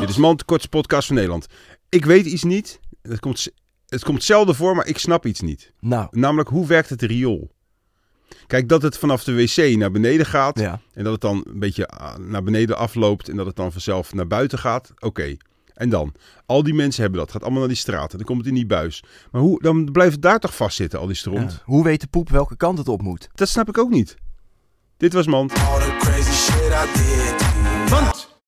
Dit is Man, de kortste podcast van Nederland. Ik weet iets niet. Het komt, het komt zelden voor, maar ik snap iets niet. Nou, Namelijk, hoe werkt het riool? Kijk, dat het vanaf de wc naar beneden gaat. ja. En dat het dan een beetje ah, naar beneden afloopt. En dat het dan vanzelf naar buiten gaat. Oké. En dan? Al die mensen hebben dat. Gaat allemaal naar die straat. En dan komt het in die buis. Maar hoe, dan blijft het daar toch vastzitten, al die stront? Ja. Hoe weet de poep welke kant het op moet? Dat snap ik ook niet. Dit was Man. All the crazy shit I did.